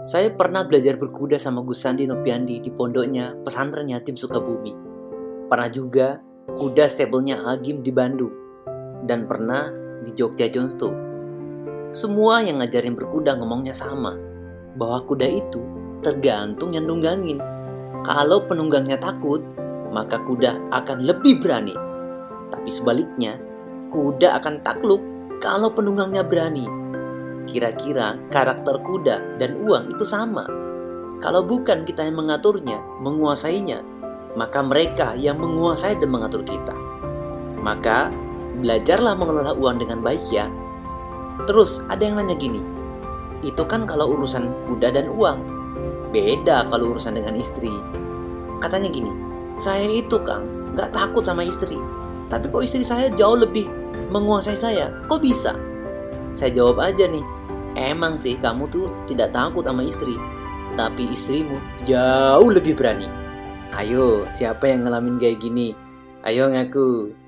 Saya pernah belajar berkuda sama Gus Sandi Nopiandi di pondoknya pesantren yatim Sukabumi. Pernah juga kuda stablenya Agim di Bandung. Dan pernah di Jogja Johnstone. Semua yang ngajarin berkuda ngomongnya sama. Bahwa kuda itu tergantung yang nunggangin. Kalau penunggangnya takut, maka kuda akan lebih berani. Tapi sebaliknya, kuda akan takluk kalau penunggangnya berani. Kira-kira karakter kuda dan uang itu sama. Kalau bukan kita yang mengaturnya, menguasainya, maka mereka yang menguasai dan mengatur kita. Maka, belajarlah mengelola uang dengan baik ya. Terus ada yang nanya gini, itu kan kalau urusan kuda dan uang. Beda kalau urusan dengan istri. Katanya gini, saya itu kang nggak takut sama istri. Tapi kok istri saya jauh lebih menguasai saya? Kok bisa? Saya jawab aja nih, emang sih kamu tuh tidak takut sama istri. Tapi istrimu jauh lebih berani. Ayo, siapa yang ngalamin kayak gini? Ayo ngaku.